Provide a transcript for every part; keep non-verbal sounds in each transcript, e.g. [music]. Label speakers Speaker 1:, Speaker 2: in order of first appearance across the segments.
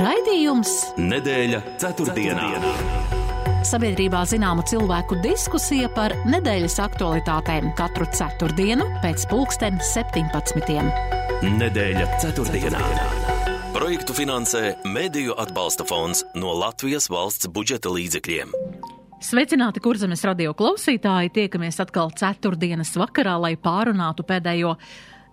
Speaker 1: Raidījums
Speaker 2: Nedēļa ceturtdienā.
Speaker 1: Sabiedrībā zināma cilvēku diskusija par nedēļas aktualitātēm katru ceturtdienu pēc pulksten 17.
Speaker 2: Nedēļa ceturtdienā. Projektu finansē Mēdīju atbalsta fonds no Latvijas valsts budžeta līdzekļiem.
Speaker 1: Sveicināti, kurzemes radio klausītāji! Tiekamies atkal ceturtdienas vakarā, lai pārunātu pēdējo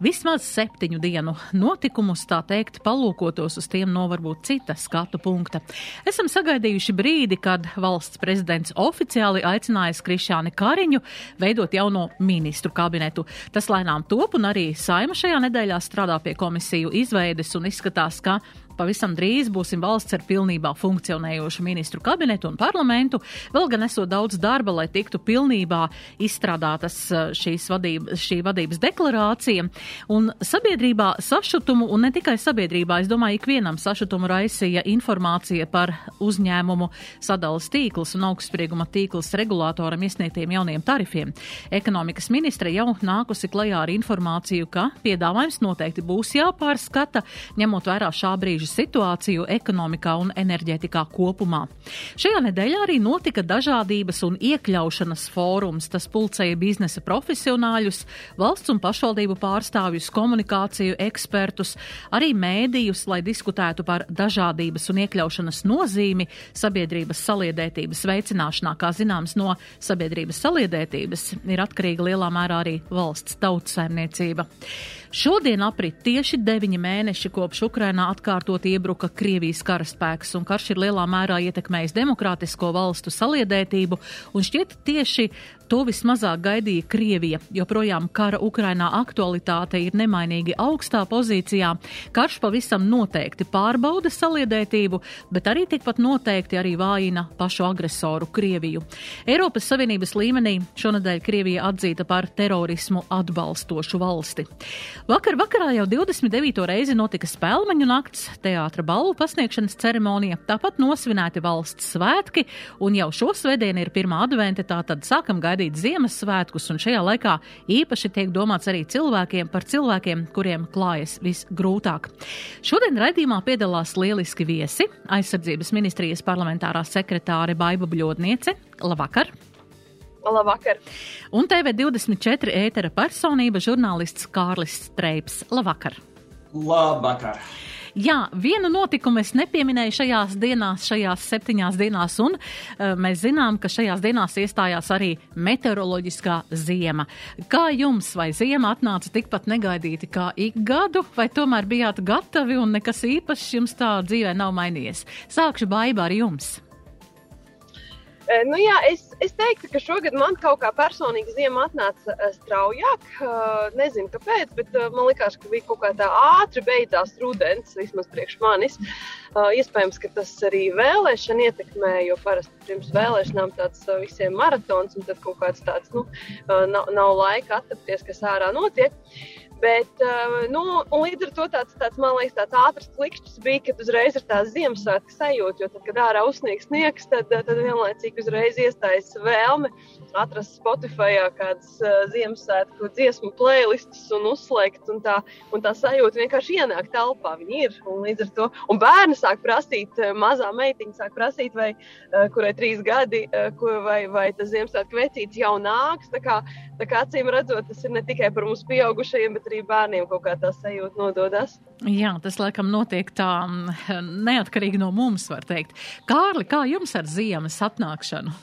Speaker 1: vismaz septiņu dienu notikumus, tā teikt, palūkotos uz tiem no varbūt cita skatu punkta. Esam sagaidījuši brīdi, kad valsts prezidents oficiāli aicinājis Krišāni Kariņu veidot jauno ministru kabinetu. Tas lēnām top un arī saima šajā nedēļā strādā pie komisiju izveides un izskatās, ka Pavisam drīz būsim valsts ar pilnībā funkcionējošu ministru kabinetu un parlamentu, vēl gan esot daudz darba, lai tiktu pilnībā izstrādātas eh, šīs vadības, šī vadības deklarācija. Un sabiedrībā sašutumu, un ne tikai sabiedrībā, es domāju, ikvienam sašutumu raisīja informācija par uzņēmumu sadalas tīklus un augstsprieguma tīklus regulātoram iesniegtiem jauniem tarifiem. Ekonomikas ministre jau nākusi klajā ar informāciju, ka piedāvājums noteikti būs jāpārskata, ņemot vērā šā brīža situāciju ekonomikā un enerģētikā kopumā. Šajā nedēļā arī notika dažādības un iekļaušanas fórums. Tas pulcēja biznesa profesionāļus, valsts un pašvaldību pārstāvjus, komunikāciju ekspertus, arī mēdījus, lai diskutētu par dažādības un iekļaušanas nozīmi sabiedrības saliedētības veicināšanā. Kā zināms, no sabiedrības saliedētības ir atkarīga lielā mērā arī valsts tautsēmniecība. Šodien aprit tieši deviņi mēneši kopš Ukrainā atkārtot iebruka Krievijas karaspēks, un karš ir lielā mērā ietekmējis demokrātisko valstu saliedētību, un šķiet tieši To vismazāk gaidīja Krievija, jo projām kara Ukrainā aktualitāte ir nemainīgi augstā pozīcijā. Karš pavisam noteikti pārbauda saliedētību, bet arī tikpat noteikti arī vājina pašu agresoru Krieviju. Eiropas Savienības līmenī šonadēļ Krievija atzīta par terorismu atbalstošu valsti. Vakar vakarā jau 29. reizi notika spēlmeņu nakts, teātra balvu pasniegšanas ceremonija, tāpat nosvinēti valsts svētki, un jau šo svētdienu ir pirmā advente, tātad sākam gaidīt gaidīt Ziemassvētkus, un šajā laikā īpaši tiek domāts arī cilvēkiem par cilvēkiem, kuriem klājas visgrūtāk. Šodien raidījumā piedalās lieliski viesi - aizsardzības ministrijas parlamentārā sekretāre Baiba Bļodniece. Labvakar!
Speaker 3: Labvakar!
Speaker 1: Un TV24 ētera personība žurnālists Kārlis Streips. Labvakar!
Speaker 4: Labvakar!
Speaker 1: Jā, vienu notikumu es nepieminēju šajās dienās, šajās septiņās dienās, un uh, mēs zinām, ka šajās dienās iestājās arī meteoroloģiskā ziema. Kā jums vai ziema atnāca tikpat negaidīti kā ik gadu, vai tomēr bijāt gatavi un nekas īpašs jums tā dzīvē nav mainījies? Sākšu baibā ar jums.
Speaker 3: Nu, jā, es, es teiktu, ka šogad man kaut kā personīgi ziema atnāca straujāk. Nezinu, kāpēc, bet man liekas, ka bija kaut kā tā ātri beidzās rudens, vismaz priekš manis. Iespējams, ka tas arī vēlēšana ietekmē, jo parasti pirms vēlēšanām tāds visiem maratons, un tad kaut kāds tāds, nu, nav, nav laika atrapties, kas ārā notiek. Bet, uh, nu, līdz ar to tāds, tāds, man liekas, tāds ātrs klikšķis bija, kad uzreiz ir tā Ziemassvētku sajūta. Jo tad, kad ārā uzsniegs sniegs, tad, tad vienlaicīgi uzreiz iestājas vēlme atrast Spotify kādas uh, Ziemassvētku dziesmu playlistus un uzslēgt. Un tā, un tā sajūta vienkārši ienāk telpā. Viņi ir. Un līdz ar to un bērni sāk prasīt, mazā meitiņa sāk prasīt, vai, uh, kurai trīs gadi, uh, kur, vai, vai tas Ziemassvētku vecītis jau nāks. Tā kā, tā kā acīm redzot, tas ir ne tikai par mums pieaugušajiem, bet arī bērniem kaut kā tā sajūta nododas.
Speaker 1: Jā, tas laikam notiek tā neatkarīgi no mums, var teikt. Kārli, kā jums ar ziemas atnākšanu?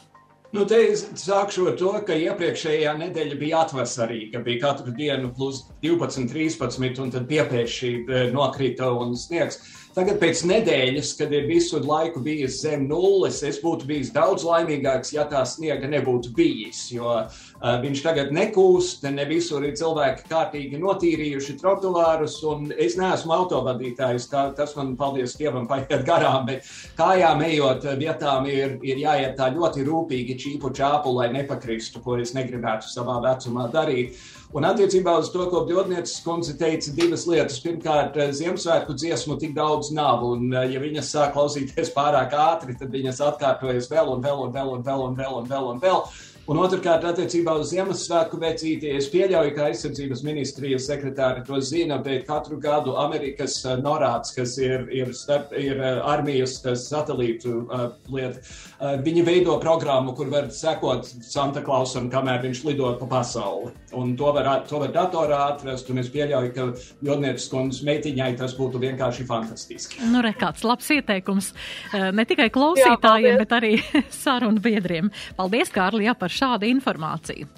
Speaker 4: Nu, te sākšu ar to, ka iepriekšējā nedēļa bija atvasarīga. Bija katru dienu plus 12, 13, un tad piepieši eh, nokrita un sniegs. Tagad, pēc nedēļas, kad ir visu laiku bijis zem nulles, es būtu bijis daudz laimīgāks, ja tā sniega nebūtu bijis. Jo uh, viņš tagad nekūst, ne visur ir cilvēki kārtīgi notīrījuši trotuārus, un es neesmu autovadītājs. Tā, tas man, paldies Dievam, paiet garām, bet kājām ejot vietām ir, ir jāiet tā ļoti rūpīgi čīpu čāpu, lai nepakristu, ko es negribētu savā vecumā darīt. Un attiecībā uz to, ko Bjornētas kundze teica, divas lietas. Pirmkārt, Ziemassvētku dziesmu tik daudz nav, un ja viņas sāk klausīties pārāk ātri, tad viņas atkārtojas vēl un vēl un vēl un vēl un vēl un vēl. Un vēl. Un otrkārt, attiecībā uz Ziemassvētku vecīti, es pieļauju, ka aizsardzības ministrijas sekretāri to zina, bet katru gadu Amerikas uh, norāds, kas ir, ir, starp, ir uh, armijas satelītu uh, lieta, uh, viņi veido programmu, kur var sekot Santa Klausam, kamēr viņš lido pa pasauli. Un to var, to var datorā atrast, un es pieļauju, ka Jodnieces kundzes meitiņai tas būtu vienkārši fantastiski.
Speaker 1: Nu, re, kāds labs ieteikums ne tikai klausītājiem, Jā, bet arī [laughs] sarunu biedriem. Paldies, Kārli, jā, par šādu informāciju.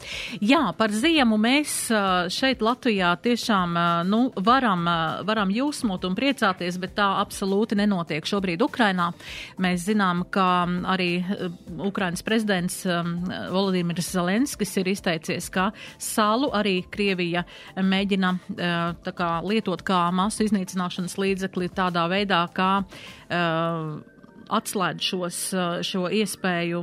Speaker 1: Jā, par ziemu mēs šeit Latvijā tiešām nu, varam, varam jūsmot un priecāties, bet tā absolūti nenotiek šobrīd Ukrainā. Mēs zinām, ka arī Ukrainas prezidents Volodimirs Zelenskis ir izteicies, ka salu arī Krievija mēģina kā, lietot kā masu iznīcināšanas līdzekli tādā veidā, kā atslēdz šos, šo iespēju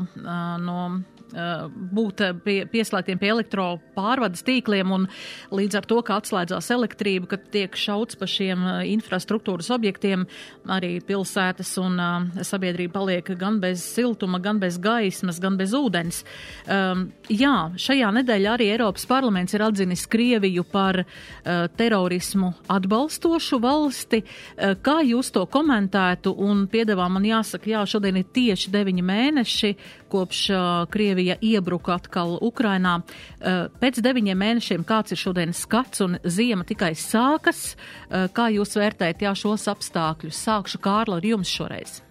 Speaker 1: no Uh, būt pie, pieslēgtiem pie elektropārvades tīkliem un līdz ar to, ka atslēdzās elektrība, kad tiek šauts pa šiem infrastruktūras objektiem, arī pilsētas un sabiedrība paliek gan bez siltuma, gan bez gaismas, gan bez ūdens. Um, jā, šajā nedēļā arī Eiropas parlaments ir atzinis Krieviju par uh, terorismu atbalstošu valsti. Uh, kā jūs to komentētu un piedāvā man jāsaka, jā, šodien ir tieši deviņi mēneši kopš Krievija iebruka atkal Ukrainā. Pēc deviņiem mēnešiem kāds ir šodienas skats un ziema tikai sākas. Kā jūs vērtējat jā, šos apstākļus? Sākšu Kārla ar jums šoreiz.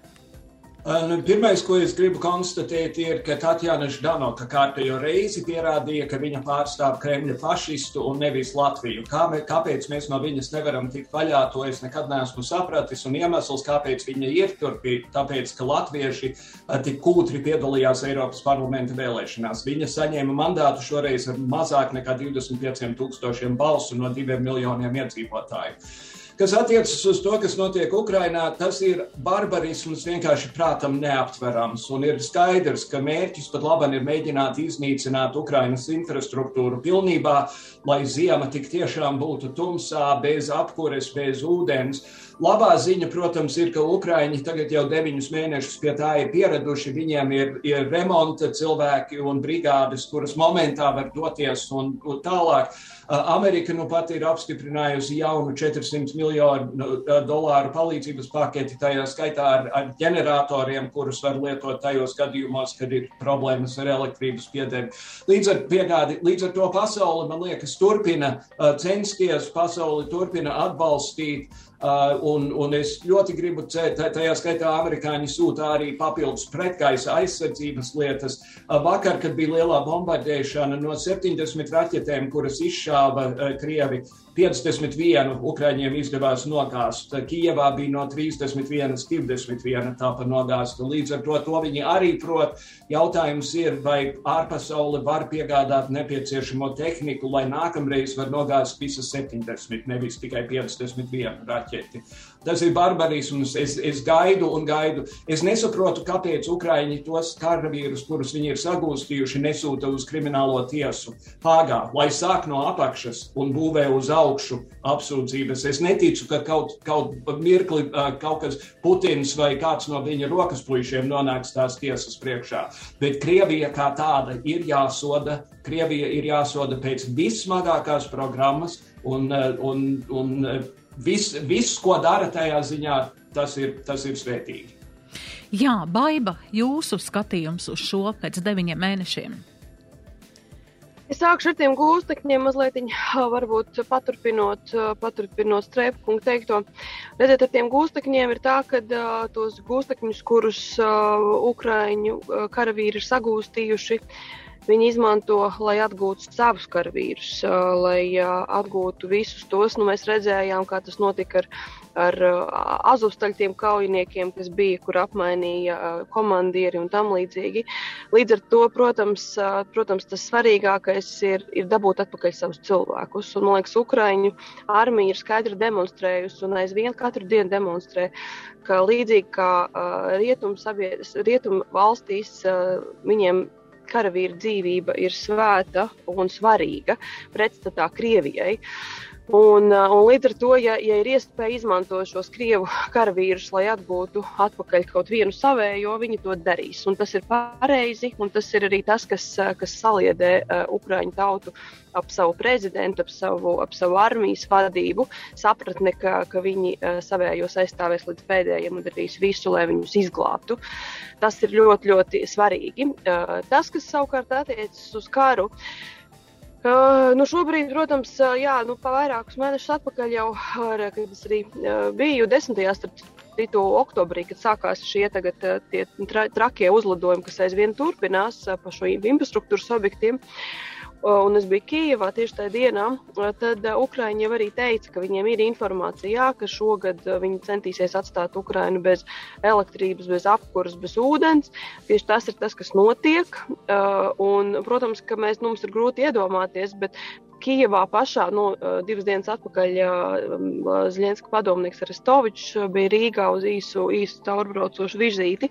Speaker 4: Nu, pirmais, ko es gribu konstatēt, ir, ka Tatjana Ždanoka kārtējo reizi pierādīja, ka viņa pārstāv Kremļa fašistu un nevis Latviju. Kā, mē, kāpēc mēs no viņas nevaram tikt vaļā, to es nekad neesmu sapratis. Un iemesls, kāpēc viņa ir tur, bija tāpēc, ka latvieši tik kūtri piedalījās Eiropas parlamenta vēlēšanās. Viņa saņēma mandātu šoreiz ar mazāk nekā 25 tūkstošiem balsu no diviem miljoniem iedzīvotāju. Kas attiecas uz to, kas notiek Ukrajinā, tas ir barbarisms vienkārši prātam neaptverams. Un ir skaidrs, ka mērķis pat labam ir mēģināt iznīcināt Ukrainas infrastruktūru pilnībā, lai ziema tik tiešām būtu tumsā, bez apkures, bez ūdens. Labā ziņa, protams, ir, ka Ukrāņi tagad jau deviņus mēnešus pie tā ir pieraduši. Viņiem ir, ir remonta cilvēki un brigādes, kuras momentā var doties un, un tālāk. Amerika nu pat ir apstiprinājusi jaunu 400 miljonu dolāru palīdzības paketi, tajā skaitā ar, ar ģeneratoriem, kurus var lietot tajos gadījumos, kad ir problēmas ar elektrības piedēvi. Līdz ar, piegādi, līdz ar to pasauli, man liekas, turpina censties, pasauli turpina atbalstīt Uh, un, un es ļoti gribu cēt, tajā skaitā amerikāņi sūta arī papildus pretgaisa aizsardzības lietas. Uh, vakar, kad bija lielā bombardēšana no 70 raķetēm, kuras izšāva uh, Krievi, 51 Ukraiņiem izdevās nogāzt. Kijevā bija no 31, 21 tāpa nogāzt. Līdz ar to, to viņi arī prot. Jautājums ir, vai ārpasaule var piegādāt nepieciešamo tehniku, lai nākamreiz var nogāzt visas 70, nevis tikai 51 raķeti. Tas ir barbarisms. Es, es gaidu un gaidu. Es nesaprotu, kāpēc Ukrāņi tos karavīrus, kurus viņi ir sagūstījuši, nesūta uz kriminālo tiesu Hāgā, lai sāk no apakšas un būvē uz augšu apsūdzības. Es neticu, ka kaut, kaut mirkli kaut kas Putins vai kāds no viņa rokas puišiem nonāks tās tiesas priekšā. Bet Krievija kā tāda ir jāsoda. Krievija ir jāsoda pēc vissmagākās programmas un, un, un viss, vis, ko dara tajā ziņā, tas ir, tas ir svētīgi.
Speaker 1: Jā, Baiba, jūsu skatījums uz šo pēc deviņiem mēnešiem.
Speaker 3: Es sākšu ar tiem gūstekņiem, mazliet varbūt paturpinot, paturpinot strēpkungu teikto. Redziet, ar tiem gūstekņiem ir tā, ka uh, tos gūstekņus, kurus uh, Ukraiņu uh, karavīri ir sagūstījuši, uh, Viņi izmanto, lai atgūtu savus karavīrus, lai atgūtu visus tos. Nu, mēs redzējām, kā tas notika ar, ar azovstaļtiem kaujiniekiem, kas bija, kur apmainīja komandieri un tam līdzīgi. Līdz ar to, protams, protams tas svarīgākais ir, ir dabūt atpakaļ savus cilvēkus. Un, man liekas, Ukraiņu armija ir skaidri demonstrējusi un aizvien katru dienu demonstrē, ka līdzīgi kā rietumu, rietumu valstīs, viņiem karavīra dzīvība ir svēta un svarīga pretstatā Krievijai. Un, un līdz ar to, ja, ja ir iespēja izmantot šos krievu karavīrus, lai atgūtu atpakaļ kaut vienu savējo, viņi to darīs. Un tas ir pareizi, un tas ir arī tas, kas, kas saliedē uh, Ukraiņu tautu ap savu prezidentu, ap savu, ap savu armijas vadību, sapratne, ka, ka viņi uh, savējos aizstāvēs līdz pēdējiem un darīs visu, lai viņus izglābtu. Tas ir ļoti, ļoti svarīgi. Uh, tas, kas savukārt attiecas uz karu, uh, Uh, nu šobrīd, protams, uh, jā, nu, vairākus mēnešus atpakaļ jau, ar, kad es arī uh, biju 10. citu oktobrī, kad sākās šie tagad tie tra trakie uzlidojumi, kas aizvien turpinās pa šo infrastruktūras objektiem. Uh, un es biju Kijavā tieši tajā dienā, tad Ukrāņi jau arī teica, ka viņiem ir informācija, jā, ka šogad viņi centīsies atstāt Ukrainu bez elektrības, bez apkuras, bez ūdens. Tieši tas ir tas, kas notiek. Un, protams, ka mēs, nu, mums ir grūti iedomāties, bet Kijavā pašā nu, divas dienas atpakaļ Zļenska padomnieks Arestovičs bija Rīgā uz īsu, īsu caurbraucošu vizīti.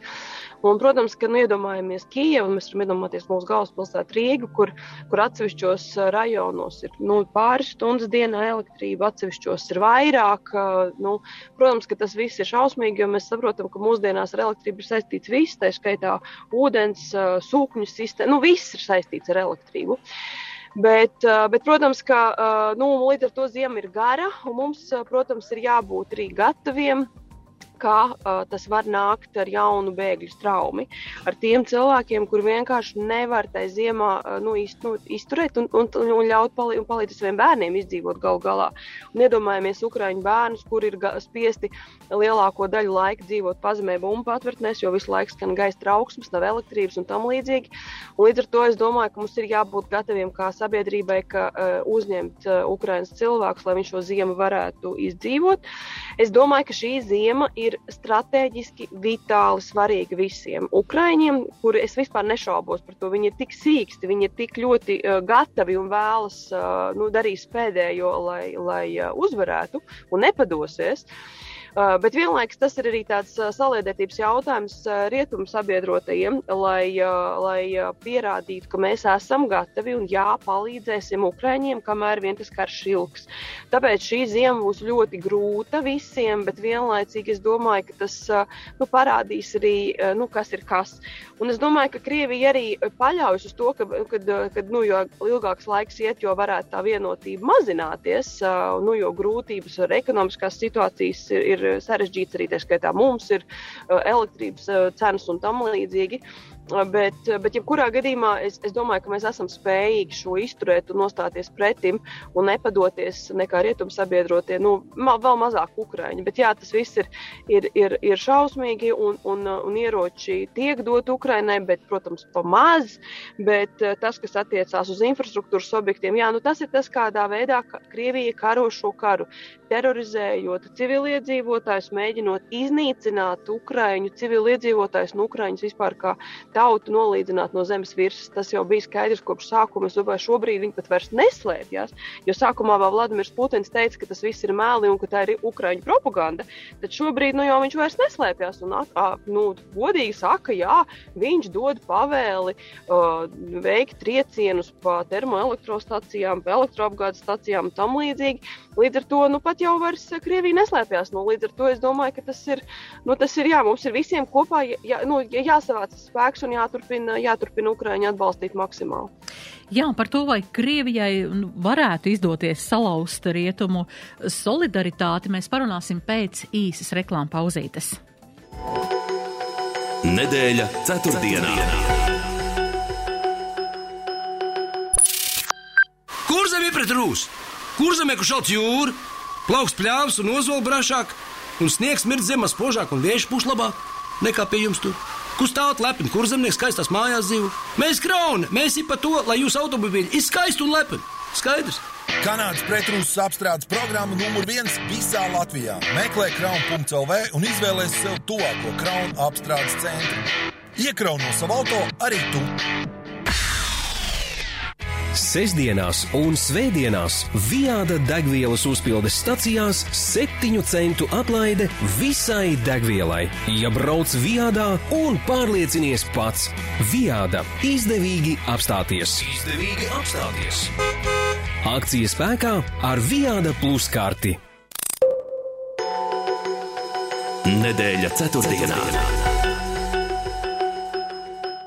Speaker 3: Un, protams, ka nu, iedomājamies Kijavu, mēs varam iedomāties mūsu galvaspilsētu Rīgu, kur, kur atsevišķos rajonos ir nu, pāris stundas dienā elektrība, atsevišķos ir vairāk. Nu, protams, ka tas viss ir šausmīgi, jo mēs saprotam, ka mūsdienās ar elektrību ir saistīts viss, tā skaitā ūdens, sūkņu sistēma, nu viss ir saistīts ar elektrību. Bet, bet, protams, ka nu, līdz ar to ziema ir gara, un mums, protams, ir jābūt arī gataviem ka uh, tas var nākt ar jaunu bēgļu straumi. Ar tiem cilvēkiem, kur vienkārši nevar tai ziemā uh, nu, iz, nu, izturēt un, un, un ļaut pali, un palīdzēt saviem bērniem izdzīvot galu galā. Un iedomājamies Ukraiņu bērnus, kur ir spiesti lielāko daļu laika dzīvot pazemē bumbu patvērtnēs, jo visu laiku skan gaisa trauksmes, nav elektrības un tam līdzīgi. Un līdz ar to es domāju, ka mums ir jābūt gataviem kā sabiedrībai, ka uh, uzņemt uh, Ukraiņas cilvēkus, lai viņi šo ziemu varētu izdzīvot. Es domāju, ka šī ziema ir strateģiski vitāli svarīga visiem Ukraiņiem, kuri es vispār nešaubos par to. Viņi ir tik sīksti, viņi ir tik ļoti uh, gatavi un vēlas uh, nu, darīt pēdējo, lai, lai uzvarētu un nepadosies. Uh, bet vienlaikus tas ir arī tāds uh, saliedētības jautājums uh, rietumu sabiedrotajiem, lai, lai pierādītu, ka mēs esam gatavi un jā, palīdzēsim Ukraiņiem, kamēr vien tas karš ilgs. Tāpēc šī ziema būs ļoti grūta visiem, bet vienlaicīgi es domāju, ka tas nu, parādīs arī, nu, kas ir kas. Un es domāju, ka Krievija arī paļaujas uz to, ka, kad, kad nu, jo ilgāks laiks iet, jo varētu tā vienotība mazināties, nu, jo grūtības ar ekonomiskās situācijas ir, ir ir sarežģīts arī tā skaitā mums ir uh, elektrības uh, cenas un tam līdzīgi. Bet, bet jebkurā gadījumā es, es domāju, ka mēs esam spējīgi šo izturēt un nostāties pretim un nepadoties nekā rietumu sabiedrotie, nu, ma, vēl mazāk Ukraiņi. Bet jā, tas viss ir, ir, ir, ir šausmīgi un, un, un ieroči tiek dot Ukraiņai, bet, protams, pa maz. Bet tas, kas attiecās uz infrastruktūras objektiem, jā, nu, tas ir tas, kādā veidā Krievija karo šo karu. Terorizējot civiliedzīvotājus, mēģinot iznīcināt Ukraiņu civiliedzīvotājus un Ukraiņus vispār kā tautu nolīdzināt no zemes virsmas. Tas jau bija skaidrs kopš sākuma. Es domāju, šobrīd viņi pat vairs neslēpjas. Jo sākumā vēl Vladimirs Putins teica, ka tas viss ir mēli un ka tā ir Ukraiņu propaganda. Tad šobrīd nu, viņš vairs neslēpjas un a, nu, godīgi saka, jā, viņš dod pavēli uh, veikt triecienus pa termoelektrostacijām, pa elektroapgādes stacijām un tam līdzīgi. Līdz ar to nu, pat jau vairs Krievija neslēpjas. Nu, līdz ar to es domāju, ka tas ir, nu, tas ir jā, mums ir visiem kopā jā, nu, jāsavāc spēks un jāturpina, jāturpina Ukraiņu atbalstīt maksimāli.
Speaker 1: Jā, par to, vai Krievijai varētu izdoties salauzt rietumu solidaritāti, mēs parunāsim pēc īsas reklāmas pauzītes.
Speaker 2: Nedēļa ceturtdienā.
Speaker 5: Kur zem ir pret rūs? Kur zemē, kur šauc jūra, plauks pļāvs un ozola brašāk, un sniegs mirdz zemes spožāk un vieši puš labāk nekā pie jums tur? Kur stāvat lepni, kur zemnieks skaistās mājās dzīvo? Mēs krauni, mēs ir par to, lai jūsu automobīļi ir skaisti un lepni. Skaidrs!
Speaker 6: Kanādas pretrūsas apstrādes programma numur viens visā Latvijā. Meklē kraunu.clv un izvēlēs sev tuvāko kraunu apstrādes centru. Iekrauno savu auto arī tu!
Speaker 7: Sesdienās un svētdienās Viāda degvielas uzpildes stacijās 7 centu atlaide visai degvielai. Ja brauc Viādā un pārliecinies pats, Viāda izdevīgi apstāties. Izdevīgi apstāties! Akcijas spēkā ar Viāda Plus karti.
Speaker 2: Nedēļa ceturtdienā. ceturtdienā.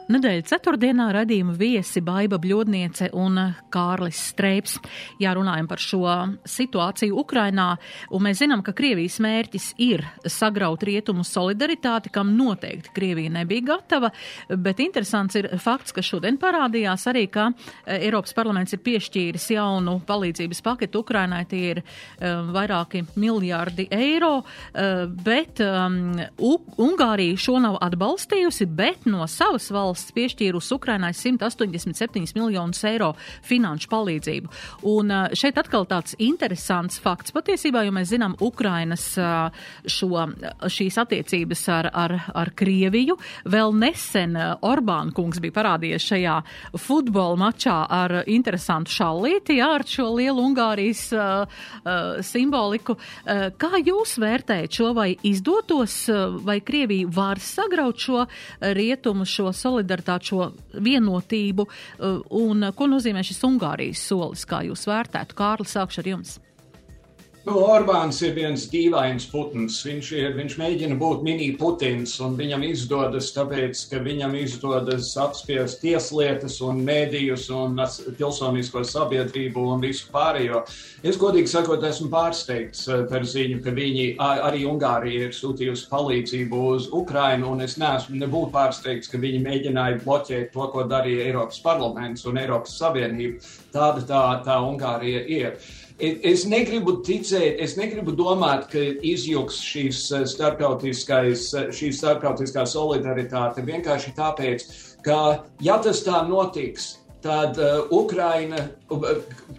Speaker 1: Nedēļas ceturtdienā radījuma viesi Baiva Bļodniece un Kārlis Streips. Jā, runājam par šo situāciju Ukrainā, un mēs zinām, ka Krievijas mērķis ir sagraut rietumu solidaritāti, kam noteikti Krievija nebija gatava, bet interesants ir fakts, ka šodien parādījās arī, ka eh, Eiropas parlaments ir piešķīris jaunu palīdzības paketu Ukrainai, tie ir um, vairāki miljārdi eiro, uh, bet um, Ungārija šo nav atbalstījusi, bet no savas valsts valsts piešķīrusi Ukrainai 187 miljonus eiro finanšu palīdzību. Un šeit atkal tāds interesants fakts patiesībā, jo mēs zinām Ukrainas šo, šīs attiecības ar, ar, ar Krieviju. Vēl nesen Orbāna kungs bija parādījies šajā futbola mačā ar interesantu šallīti, jā, ar šo lielu Ungārijas uh, uh, simboliku. Uh, kā jūs vērtējat šo vai izdotos, vai Krievija var sagraut šo rietumu, šo solidaritāti? Solidaritāti, šo vienotību, uh, un ko nozīmē šis Ungārijas solis, kā jūs vērtētu? Kārli, sākšu ar jums.
Speaker 4: Nu, Orbāns ir viens dīvains putns. Viņš, ir, viņš mēģina būt mini-putins, un viņam izdodas tāpēc, ka viņam izdodas apspiest tieslietas un mēdījus un pilsonisko sabiedrību un visu pārējo. Es godīgi sakot, esmu pārsteigts eh, par ziņu, ka viņi arī Ungārija ir sūtījusi palīdzību uz Ukrainu, un es neesmu nebūtu pārsteigts, ka viņi mēģināja bloķēt to, ko darīja Eiropas parlaments un Eiropas Savienība. Tāda tā, tā Ungārija ir. Es negribu ticēt, es negribu domāt, ka izjūgs šīs eh, eh, šī starptautiskā solidaritāte vienkārši tāpēc, ka ja tas tā notiks, tad uh, Ukraina,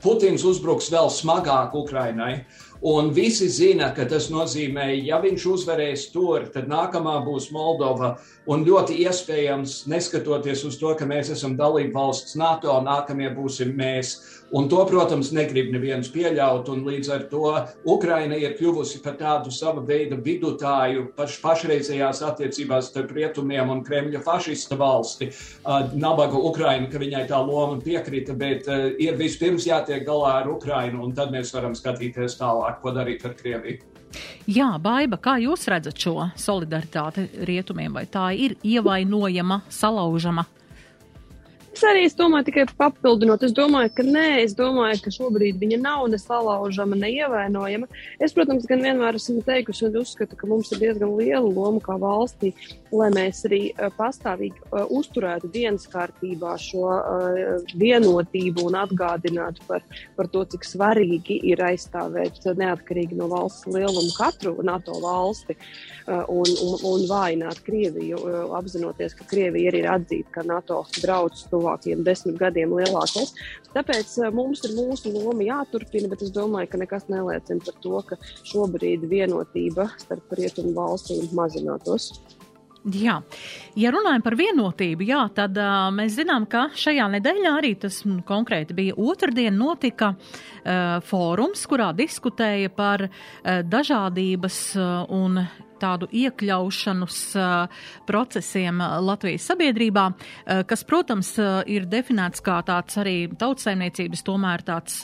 Speaker 4: Putins uzbruks vēl smagāk Ukrainai. Un visi zina, ka tas nozīmē, ja viņš uzvarēs tur, tad nākamā būs Moldova. Un ļoti iespējams, neskatoties uz to, ka mēs esam dalība valsts NATO, nākamie būsim mēs. Un to, protams, negrib neviens pieļaut, līdz ar to Ukraina ir kļuvusi par tādu sava veida vidutāju paš, pašreizējās attiecībās starp rietumiem un Kremļa fašista valsti. Uh, nabaga Ukraina, ka viņai tā loma piekrita, bet uh, ir vispirms jātiek galā ar Ukrainu, un tad mēs varam skatīties tālāk, ko darīt ar Krieviju.
Speaker 1: Jā, Baiba, kā jūs redzat šo solidaritāti rietumiem? Vai tā ir ievainojama, salaužama?
Speaker 3: Es arī es domāju, tikai papildinot, es domāju, ka nē, es domāju, ka šobrīd viņa nav ne salaužama, ne ievainojama. Es, protams, gan vienmēr esmu teikusi un uzskatu, ka mums ir diezgan liela loma kā valstī, lai mēs arī pastāvīgi uzturētu dienas kārtībā šo vienotību un atgādinātu par, par to, cik svarīgi ir aizstāvēt neatkarīgi no valsts lieluma katru NATO valsti un, un, un vājināt Krieviju, apzinoties, ka Krievija arī ir atzīta, ka NATO drauds to tuvākajiem desmit gadiem lielākais. Tāpēc mums ir mūsu loma jāturpina, bet es domāju, ka nekas neliecina par to, ka šobrīd vienotība starp rietumu valstīm mazinātos.
Speaker 1: Jā, ja runājam par vienotību, jā, tad uh, mēs zinām, ka šajā nedēļā arī tas m, konkrēti bija otrdien notika uh, fórums, kurā diskutēja par uh, dažādības uh, un tādu iekļaušanas procesiem Latvijas sabiedrībā, kas, protams, ir definēts kā tāds arī tautsaimniecības tomēr tāds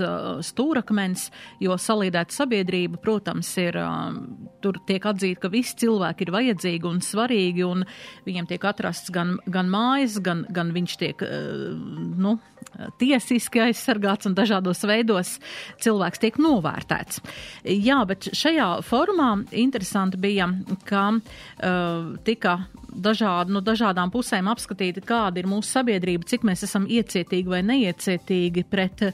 Speaker 1: stūrakmens, jo salīdēta sabiedrība, protams, ir, tur tiek atzīta, ka visi cilvēki ir vajadzīgi un svarīgi, un viņiem tiek atrasts gan, gan mājas, gan, gan viņš tiek, nu, tiesiski aizsargāts un dažādos veidos cilvēks tiek novērtēts. Jā, bet šajā formā interesanti bija ka uh, tika dažādi, no dažādām pusēm apskatīta, kāda ir mūsu sabiedrība, cik mēs esam iecietīgi vai neiecietīgi pret uh,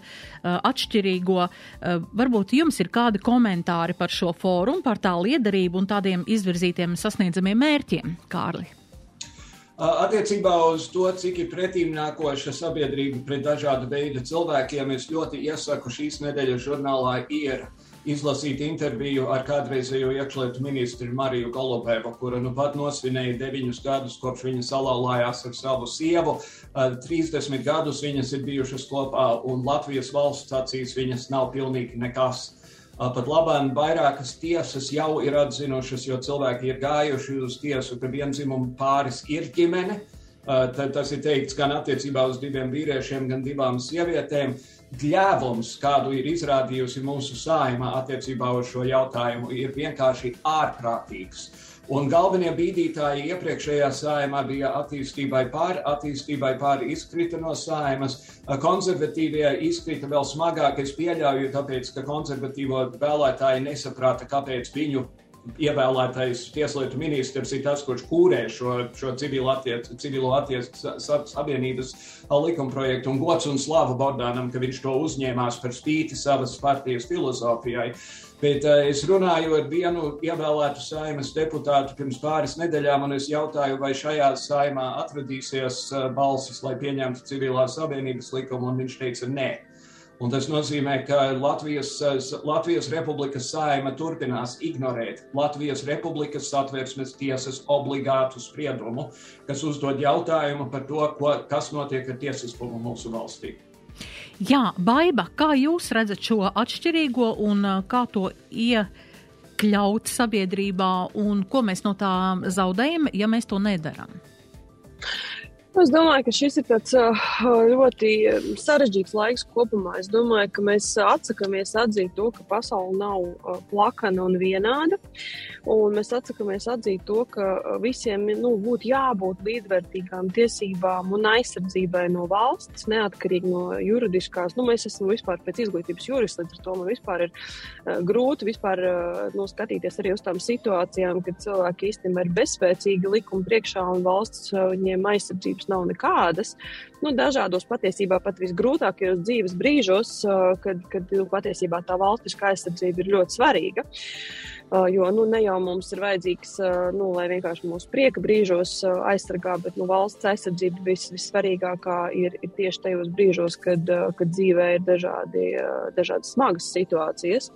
Speaker 1: atšķirīgo. Uh, varbūt jums ir kādi komentāri par šo fórumu, par tā liederību un tādiem izvirzītiem sasniedzamiem mērķiem, Kārli?
Speaker 4: Attiecībā uz to, cik ir pretīm nākoša sabiedrība pret dažādu veidu cilvēkiem, es ļoti iesaku šīs nedēļas žurnālā ir izlasīt interviju ar kādreizējo iekšlietu ministru Mariju Golubēvu, kura nu pat nosvinēja deviņus gadus, kopš viņa salauzās ar savu sievu. 30 gadus viņas ir bijušas kopā, un Latvijas valsts acīs viņas nav pilnīgi nekas. Pat labāk vairākas tiesas jau ir atzinušas, jo cilvēki ir gājuši uz tiesu, ka vienzimumu pāris ir ģimene. tad tas ir teikts gan attiecībā uz diviem vīriešiem, gan divām sievietēm. Gļēvums, kādu ir izrādījusi mūsu sājuma attiecībā uz šo jautājumu, ir vienkārši ārprātīgs. Un galvenie bīdītāji iepriekšējā sājumā bija attīstībai pāri, attīstībai pāri izkrita no sājumas. Konservatīvie izkrita vēl smagāk, es pieļauju, tāpēc, ka konservatīvo vēlētāji nesaprata, kāpēc viņu ievēlētais tieslietu ministrs ir tas, kurš kūrē šo, šo civilo attieksmi savienības likumprojektu. Un gods un slava Bordānam, ka viņš to uzņēmās par spīti savas partijas filozofijai. Bet uh, es runāju ar vienu ievēlētu saimas deputātu pirms pāris nedēļām, un es jautāju, vai šajā saimā atradīsies uh, balsis, lai pieņemtu civilās savienības likumu, un viņš teica, nē. Un tas nozīmē, ka Latvijas, Latvijas Republikas saima turpinās ignorēt Latvijas Republikas satversmes tiesas obligātu spriedumu, kas uzdod jautājumu par to, ko, kas notiek ar tiesiskumu mūsu valstī.
Speaker 1: Jā, Baiba, kā jūs redzat šo atšķirīgo un kā to iekļaut sabiedrībā un ko mēs no tā zaudējam, ja mēs to nedaram?
Speaker 3: Es domāju, ka šis ir tāds ļoti sarežģīts laiks kopumā. Es domāju, ka mēs atsakāmies atzīt to, ka pasaule nav plakana un vienāda. Un mēs atsakāmies atzīt to, ka visiem nu, būtu jābūt līdzvērtīgām tiesībām un aizsardzībai no valsts, neatkarīgi no juridiskās. Nu, mēs esam vispār pēc izglītības juristi, līdz ar to man vispār ir grūti vispār, nu, skatīties arī uz tām situācijām, kad cilvēki īstenībā ir bezspēcīgi likuma priekšā un valsts viņiem aizsardzības nav nekādas. Nu, dažādos patiesībā pat visgrūtākajos dzīves brīžos, kad, kad nu, patiesībā tā valstiskā aizsardzība ir ļoti svarīga. Jo nu, ne jau mums ir vajadzīgs, nu, lai vienkārši mūsu prieka brīžos aizsargā, bet nu, valsts aizsardzība vis, vissvarīgākā ir, ir tieši tajos brīžos, kad, kad dzīvē ir dažādi, dažādas smagas situācijas.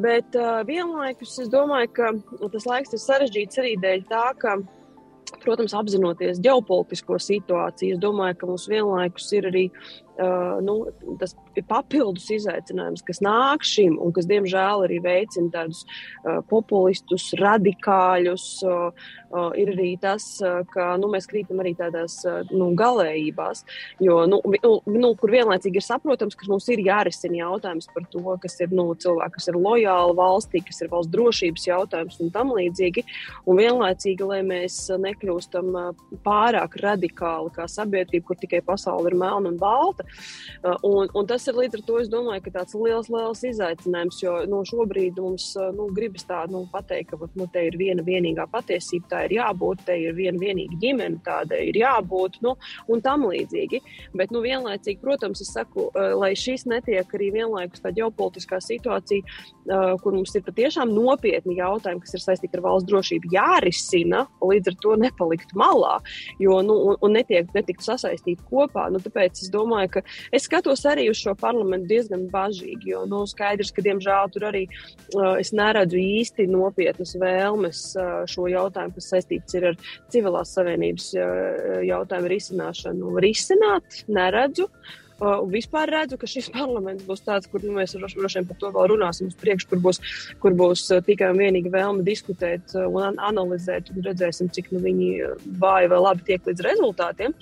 Speaker 3: Bet vienlaikus es domāju, ka tas laiks ir sarežģīts arī dēļ tā, ka Protams, apzinoties ģeopolitisko situāciju, es domāju, ka mums vienlaikus ir arī uh, nu, tas papildus izaicinājums, kas nāk šim un kas, diemžēl, arī veicina tādus uh, populistus, radikāļus. Uh, uh, ir arī tas, uh, ka nu, mēs krītam arī tādās uh, nu, galējībās, jo, nu, nu, kur vienlaicīgi ir saprotams, ka mums ir jārisina jautājums par to, kas ir nu, cilvēki, kas ir lojāli valstī, kas ir valsts drošības jautājums un tam līdzīgi. Un vienlaicīgi, lai mēs nekļūstam pārāk radikāli kā sabiedrība, kur tikai pasaule ir melna un balta. Uh, un, un tas ir līdz ar to, es domāju, ka tāds liels, liels izaicinājums, jo nu, šobrīd mums uh, nu, gribas tā nu, pateikt, ka nu, te ir viena vienīgā patiesība, tā ir jābūt, te ir viena vienīga ģimene, tāda ir jābūt, nu, un tam līdzīgi. Bet, nu, vienlaicīgi, protams, es saku, uh, lai šis netiek arī vienlaikus tā ģeopolitiskā situācija, kur mums ir patiešām nopietni jautājumi, kas ir saistīti ar valsts drošību, jārisina, līdz ar to nepalikt malā, jo, nu, un, un netiek, netikt sasaistīt kopā. Nu, tāpēc es domāju, ka es skatos arī uz šo parlamentu diezgan bažīgi, jo nu, skaidrs, ka diemžēl tur arī uh, es neredzu īsti nopietnas vēlmes uh, šo jautājumu, kas saistīts ar civilās savienības uh, jautājumu risināšanu, risināt. Neredzu. Uh, vispār redzu, ka šis [laughs] parlaments būs tāds, kur nu, mēs droši vien par to vēl runāsim uz priekšu, kur būs, kur būs uh, tikai un vienīgi vēlme diskutēt uh, un analizēt, un redzēsim, cik nu, viņi vāji vai labi tiek līdz rezultātiem.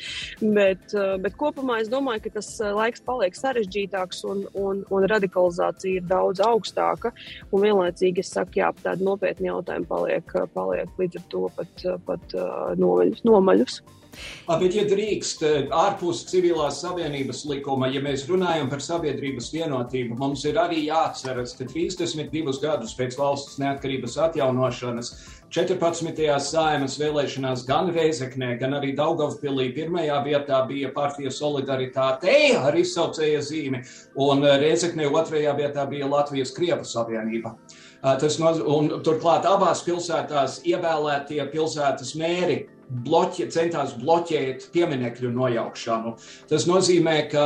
Speaker 3: Bet, bet kopumā es domāju, ka tas laiks paliek sarežģītāks un, un, un radikalizācija ir daudz augstāka. Un vienlaicīgi es saku, jā, tādi nopietni jautājumi paliek, paliek līdz ar to pat, pat nomaļus. nomaļus.
Speaker 4: Bet, ja drīkst, ārpus civilās savienības likuma, ja mēs runājam par sabiedrības vienotību, mums ir arī jāatceras, ka 32 gadus pēc valsts neatkarības atjaunošanas 14. saimas vēlēšanās gan Reizeknē, gan arī Daugavpilī pirmajā vietā bija partija solidaritāte ar izsaucēja zīmi, un Reizeknē otrajā vietā bija Latvijas Krievu savienība. Tas no, un turklāt abās pilsētās ievēlētie pilsētas mēri bloķē, centās bloķēt pieminekļu nojaukšanu. Tas nozīmē, ka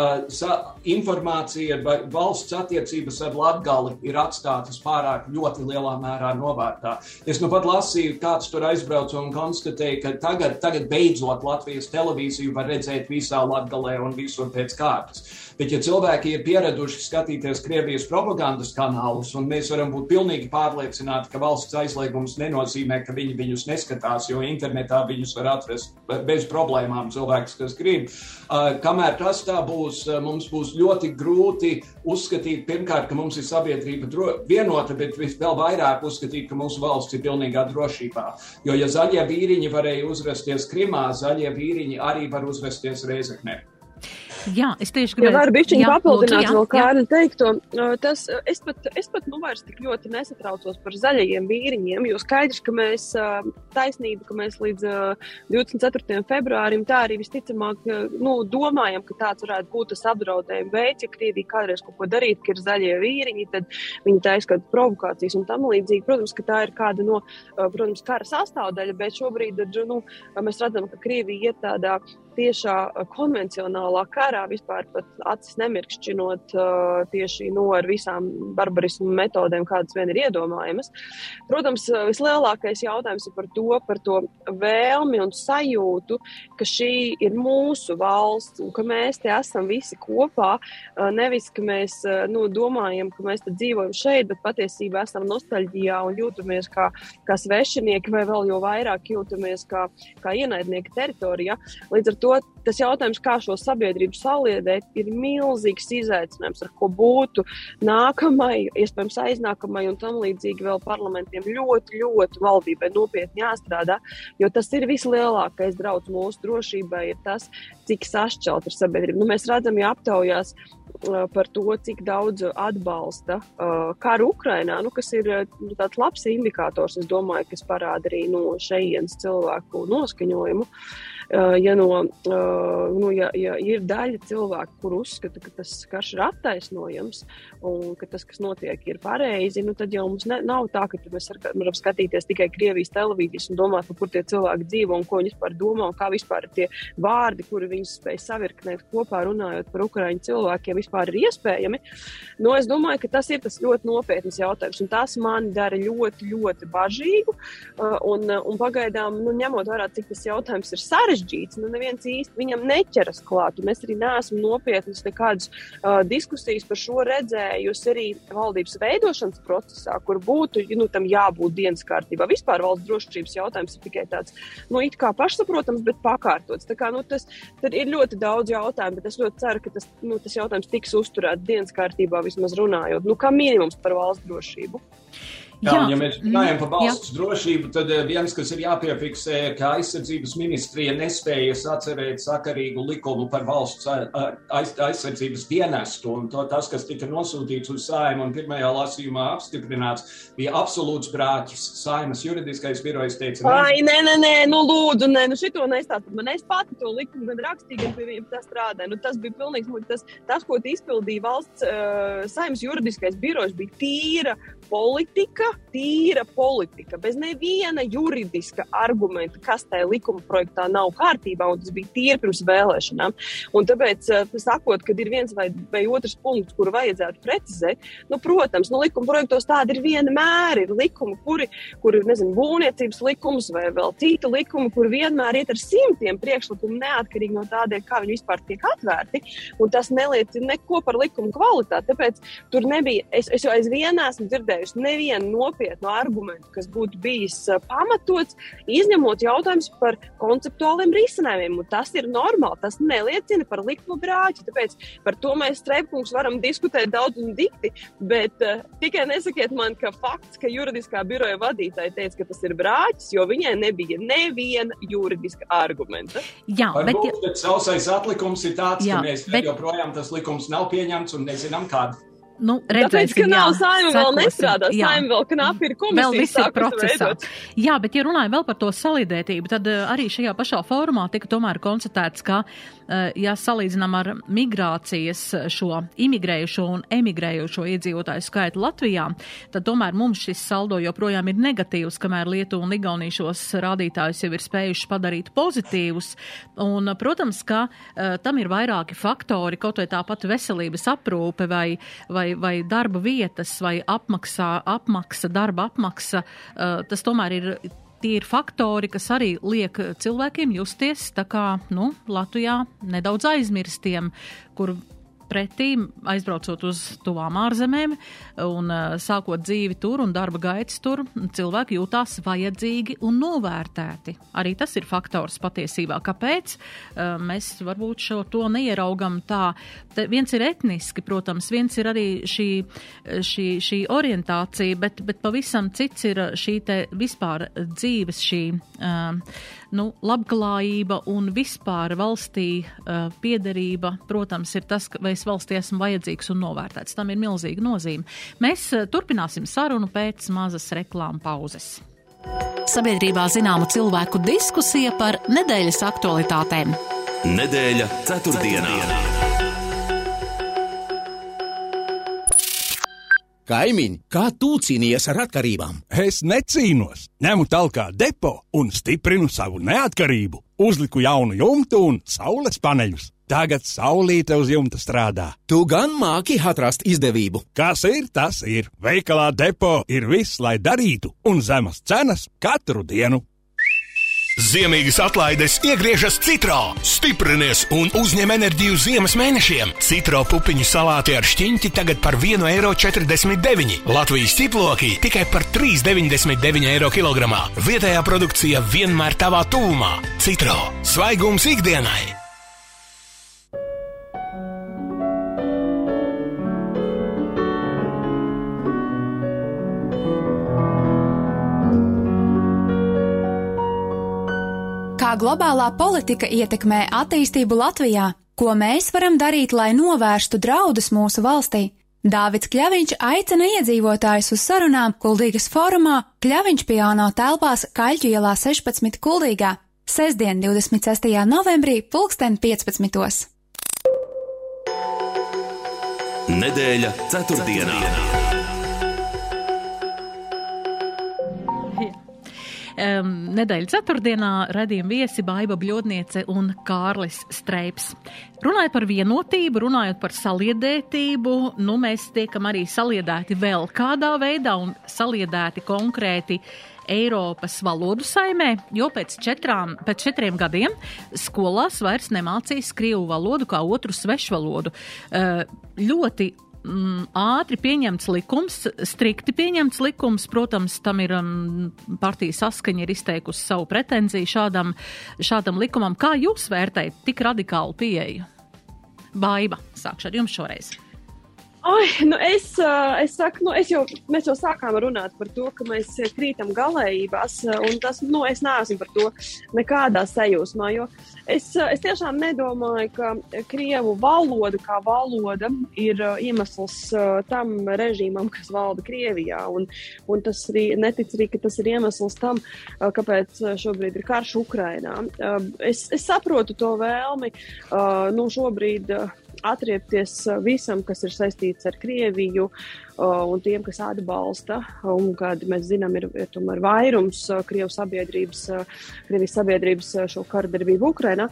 Speaker 4: informācija vai valsts attiecības ar Latgali ir atstātas pārāk ļoti lielā mērā novērtā. Es nu pat lasīju, kāds tur aizbrauca un konstatēja, ka tagad, tagad beidzot Latvijas televīziju var redzēt visā Latgalē un visur pēc kārtas. Bet, ja cilvēki ir pieraduši skatīties Krievijas propagandas kanālus, un mēs varam būt pilnīgi pārliecināti, ka valsts aizliegums nenozīmē, ka viņi viņus neskatās, jo internetā viņus var atrast bez problēmām cilvēks, kas grib. Uh, kamēr tas tā būs, mums būs ļoti grūti uzskatīt, pirmkārt, ka mums ir sabiedrība vienota, bet vēl vairāk uzskatīt, ka mūsu valsts ir pilnīgā drošībā. Jo, ja zaļie vīriņi varēja uzrasties Krimā, zaļie vīriņi arī var uzrasties Reizeknē.
Speaker 1: Jā, es tieši gribēju.
Speaker 3: Ja varu bišķiņu papildināt vēl kādu teikto. Tas, es pat, es pat nu vairs tik ļoti nesatraucos par zaļajiem vīriņiem, jo skaidrs, ka mēs taisnība, ka mēs līdz 24. februārim tā arī visticamāk nu, domājam, ka tāds varētu būt tas apdraudējuma veids, ja Krievija kādreiz kaut ko darītu, ka ir zaļie vīriņi, tad viņi taisa kādas provokācijas un tam līdzīgi. Protams, ka tā ir kāda no, protams, kara sastāvdaļa, bet šobrīd nu, mēs redzam, ka Krievija iet tādā tiešā konvencionālā karā, vispār acis nemirkšķinot tieši nu, ar visām barbarismu metodēm, kādas vien ir iedomājamas. Protams, vislielākais jautājums ir par to, par to vēlmi un sajūtu, ka šī ir mūsu valsts un ka mēs te esam visi kopā. Nevis, ka mēs nu, domājam, ka mēs dzīvojam šeit, bet patiesībā esam nostalģijā un jūtamies kā, kā svešinieki, vai vēl jau vairāk jūtamies kā, kā ienaidnieki teritorijā. Līdz ar to tas jautājums, kā šo sabiedrību saliedēt, ir milzīgs izaicinājums, ar ko būtu nākamai, iespējams, aiznākamai un tam līdzīgi vēl parlamentiem ļoti, ļoti valdībai nopietni jāstrādā, jo tas ir vislielākais draudz mūsu drošībai, ir tas, cik sašķelt ir sabiedrība. Nu, mēs redzam, ja aptaujās par to, cik daudz atbalsta uh, karu Ukrainā, nu, kas ir nu, tāds labs indikators, es domāju, kas parāda arī no šejienes cilvēku noskaņojumu. Uh, ja, no, nu, ja, ja ir daļa cilvēku, kur uzskata, ka tas karš ir attaisnojams un ka tas, kas notiek, ir pareizi, nu, tad jau mums ne, nav tā, ka mēs varam skatīties tikai Krievijas televīzijas un domāt, kur tie cilvēki dzīvo un ko viņi vispār domā un kā vispār tie vārdi, kuri viņus spēj savirknēt kopā runājot par Ukraiņu cilvēkiem, vispār ir iespējami. Nu, es domāju, ka tas ir tas ļoti nopietns jautājums, un tas man dara ļoti, ļoti bažīgu. Eh, un, un pagaidām, nu, ņemot vērā, cik tas jautājums ir sarežģīts, sarežģīts. Nu, neviens īsti viņam neķeras klāt. Es arī neesmu nopietnas nekādas uh, diskusijas par šo redzējusi arī valdības veidošanas procesā, kur būtu nu, tam jābūt dienas kārtībā. Vispār valsts drošības jautājums ir tikai tāds, nu, it kā pašsaprotams, bet pakārtots. Tā kā, nu, tas ir ļoti daudz jautājumu, bet es ļoti ceru, ka tas, nu, tas jautājums tiks uzturēts dienas kārtībā, vismaz runājot, nu, kā minimums par valsts drošību.
Speaker 4: Jā, jā, ja mēs runājam par valsts jā. drošību, tad eh, viens, kas ir jāpiefiksē, ka aizsardzības ministrija nespējas atcerēt sakarīgu likumu par valsts aiz, aizsardzības dienestu. Un to, tas, kas tika nosūtīts uz saimu un pirmajā lasījumā apstiprināts, bija absolūts brāķis. Saimas juridiskais birojs teica,
Speaker 3: Ai, nē, nē, nē, nu lūdzu, nē, nu šito nestāstu. Man es pati to likumu gan rakstīju, gan pie viņiem tas strādāju. Nu, tas bija pilnīgs, tas, tas, ko izpildīja valsts uh, saimas juridiskais birojs, bija tīra politika, tīra politika, bez neviena juridiska argumenta, kas tajā likuma projektā nav kārtībā, un tas bija tīri pirms vēlēšanām. Un tāpēc, eh, sakot, ka ir viens vai, vai otrs punkts, kuru vajadzētu precizēt, nu, protams, nu, likuma projektos tādi ir vienmēr ir likumi, kuri, kuri nezinu, būvniecības likums vai vēl citi likumi, kur vienmēr iet ar simtiem priekšlikumu neatkarīgi no tādiem, kā viņi vispār tiek atvērti, un tas neliecina neko par likuma kvalitāti. Tāpēc tur nebija, es, es jau aizvien esmu dzirdējis, dzirdējusi nevienu nopietnu argumentu, kas būtu bijis pamatots, izņemot jautājumus par konceptuāliem risinājumiem. Un tas ir normāli, tas neliecina par likuma brāķi. Tāpēc par to mēs streipkungs varam diskutēt daudz un dikti, bet uh, tikai nesakiet man, ka fakts, ka juridiskā biroja vadītāja teica, ka tas ir brāķis, jo viņai nebija neviena juridiska argumenta.
Speaker 4: Jā, Varbūt, bet, bet sausais atlikums ir tāds, jā, ka mēs bet... joprojām tas likums nav pieņemts un nezinām kādu.
Speaker 1: Nu, redzēsim,
Speaker 3: Tāpēc, ka nav saima vēl nestrādā, saima vēl knapi ir komisija. Vēl viss ir procesā. Veidot.
Speaker 1: Jā, bet ja runājam vēl par to salīdētību, tad uh, arī šajā pašā fórumā tika tomēr konstatēts, ka, uh, ja salīdzinām ar migrācijas šo imigrējušo un emigrējušo iedzīvotāju skaitu Latvijā, tad tomēr mums šis saldo joprojām ir negatīvs, kamēr Lietuva un Igaunija šos rādītājus jau ir spējuši padarīt pozitīvus. Un, protams, ka tam ir vairāki faktori, kaut vai tāpat veselības aprūpe vai, vai vai, darba vietas, vai apmaksā, apmaksa, darba apmaksa, tas tomēr ir tie ir faktori, kas arī liek cilvēkiem justies tā kā, nu, Latvijā nedaudz aizmirstiem, kur pretī, aizbraucot uz tuvām ārzemēm un uh, sākot dzīvi tur un darba gaitas tur, cilvēki jūtās vajadzīgi un novērtēti. Arī tas ir faktors patiesībā. Kāpēc? Uh, mēs varbūt šo to neieraugam tā. Te viens ir etniski, protams, viens ir arī šī, šī, šī orientācija, bet, bet pavisam cits ir šī te vispār dzīves šī. Uh, nu, labklājība un vispār valstī uh, piederība, protams, ir tas, vai es valstī esmu vajadzīgs un novērtēts. Tam ir milzīga nozīme. Mēs uh, turpināsim sarunu pēc mazas reklāmas pauzes.
Speaker 2: Sabiedrībā zināma cilvēku diskusija par nedēļas aktualitātēm. Nedēļa ceturtdienā. ceturtdienā.
Speaker 8: Kaimiņ, kā tu cīnījies ar atkarībām?
Speaker 9: Es necīnos, ņemu talkā depo un stiprinu savu neatkarību. Uzliku jaunu jumtu un saules paneļus. Tagad saulīte uz jumta strādā.
Speaker 8: Tu gan māki atrast izdevību.
Speaker 9: Kas ir, tas ir. Veikalā depo ir viss, lai darītu, un zemas cenas katru dienu.
Speaker 10: Ziemīgas atlaides iegriežas Citro, stiprinies un uzņem enerģiju ziemas mēnešiem. Citro pupiņu salāti ar šķiņķi tagad par 1,49 eiro. Latvijas ķiploki tikai par 3,99 eiro kilogramā. Vietējā produkcija vienmēr tavā tūmā. Citro, svaigums ikdienai!
Speaker 11: Kā globālā politika ietekmē attīstību Latvijā? Ko mēs varam darīt, lai novērstu draudus mūsu valstī? Dāvids Kļaviņš aicina iedzīvotājus uz sarunām Kuldīgas fórumā Kļaviņš piano telpās Kaļķu ielā 16 Kuldīgā, sestdien 26. novembrī pulksten 15.
Speaker 2: Nedēļa ceturtdienā. ceturtdienā.
Speaker 1: Um, nedēļas ceturtdienā redzījuma viesi Baiva Bļodniece un Kārlis Streips. Runājot par vienotību, runājot par saliedētību, nu mēs tiekam arī saliedēti vēl kādā veidā un saliedēti konkrēti. Eiropas valodu saimē, jo pēc, četrām, pēc četriem gadiem skolās vairs nemācīs krievu valodu kā otru svešvalodu. Ļoti mm, ātri pieņemts likums, strikti pieņemts likums. Protams, tam ir um, partija saskaņa ir izteikusi savu pretenziju šādam, šādam likumam. Kā jūs vērtējat tik radikālu pieeju? Baiva, sākšu ar jums šoreiz.
Speaker 3: Oi, nu es, es saku, nu es jau, mēs jau sākām runāt par to, ka mēs krītam galējībās, un tas, nu, es neesmu par to nekādā sajūsmā, jo es, es tiešām nedomāju, ka Krievu valoda kā valoda ir iemesls tam režīmam, kas valda Krievijā, un, un tas arī netic arī, ka tas ir iemesls tam, kāpēc šobrīd ir karš Ukrainā. Es, es saprotu to vēlmi, nu, šobrīd atriepties uh, visam, kas ir saistīts ar Krieviju uh, un tiem, kas atbalsta. Un, kad mēs zinām, ir, ir tomēr vairums uh, Krievijas sabiedrības, Krievijas sabiedrības šo kardarbību Ukrainā.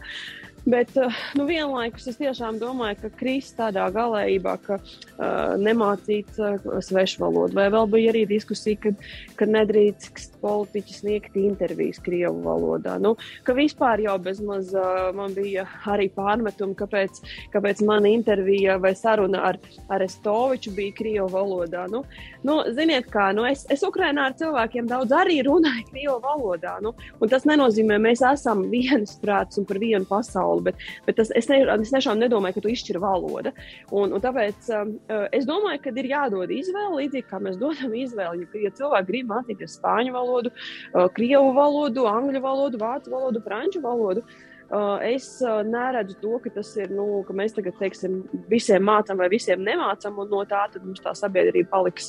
Speaker 3: Bet uh, nu, vienlaikus es tiešām domāju, ka krist tādā galējībā, ka uh, nemācīt uh, svešvalodu, vai vēl bija arī diskusija, ka, ka nedrīkst politiķi sniegt intervijas Krievu valodā. Nu, ka vispār jau bezmaz uh, man bija arī pārmetumi, kāpēc, kāpēc mana intervija vai saruna ar, ar Estoviču bija Krievu valodā. Nu, nu, ziniet kā, nu, es, es Ukrainā ar cilvēkiem daudz arī runāju Krievu valodā, nu, un tas nenozīmē, mēs esam [laughs] viens prāts un par vienu pasauli pasauli. Bet, bet tas, es, ne, es tiešām nedomāju, ka tu izšķir valoda. Un, un tāpēc um, uh, es domāju, ka ir jādod izvēle, līdzīgi kā mēs dodam izvēli. Ja, ja cilvēki grib mācīties spāņu valodu, uh, krievu valodu, angļu valodu, vācu valodu, franču valodu. Uh, es neredzu to, ka tas ir, nu, ka mēs tagad, teiksim, visiem mācām vai visiem nemācām, un no tā mums tā sabiedrība paliks,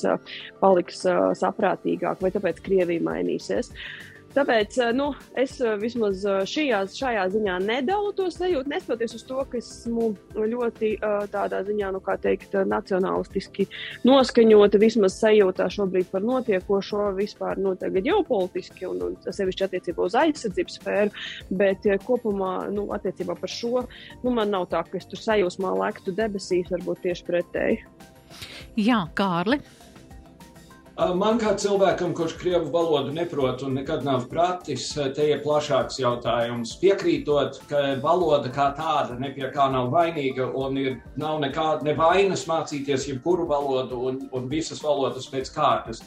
Speaker 3: paliks saprātīgāka, vai tāpēc Krievija mainīsies. Uh, Tāpēc eh, nu, es eh, vismaz eh, šajā, šajā ziņā nedalu to sajūtu, neskatoties uz to, ka esmu ļoti tādā ziņā, nu, kā teikt, nacionālistiski noskaņota, vismaz sajūtā šobrīd par notiekošo vispār, nu, tagad ģeopolitiski un, un sevišķi attiecībā uz aizsardzības sfēru, bet kopumā, nu, attiecībā par šo, nu, man nav tā, ka es tur sajūsmā lektu debesīs, varbūt tieši pretēji.
Speaker 1: Jā, Kārli.
Speaker 4: Man kā cilvēkam, kurš krievu valodu neprot un nekad nav pratis, te ir plašāks jautājums. Piekrītot, ka valoda kā tāda nepie kā nav vainīga un ir, nav nekāda nevainas mācīties jebkuru valodu un, un visas valodas pēc kārtas.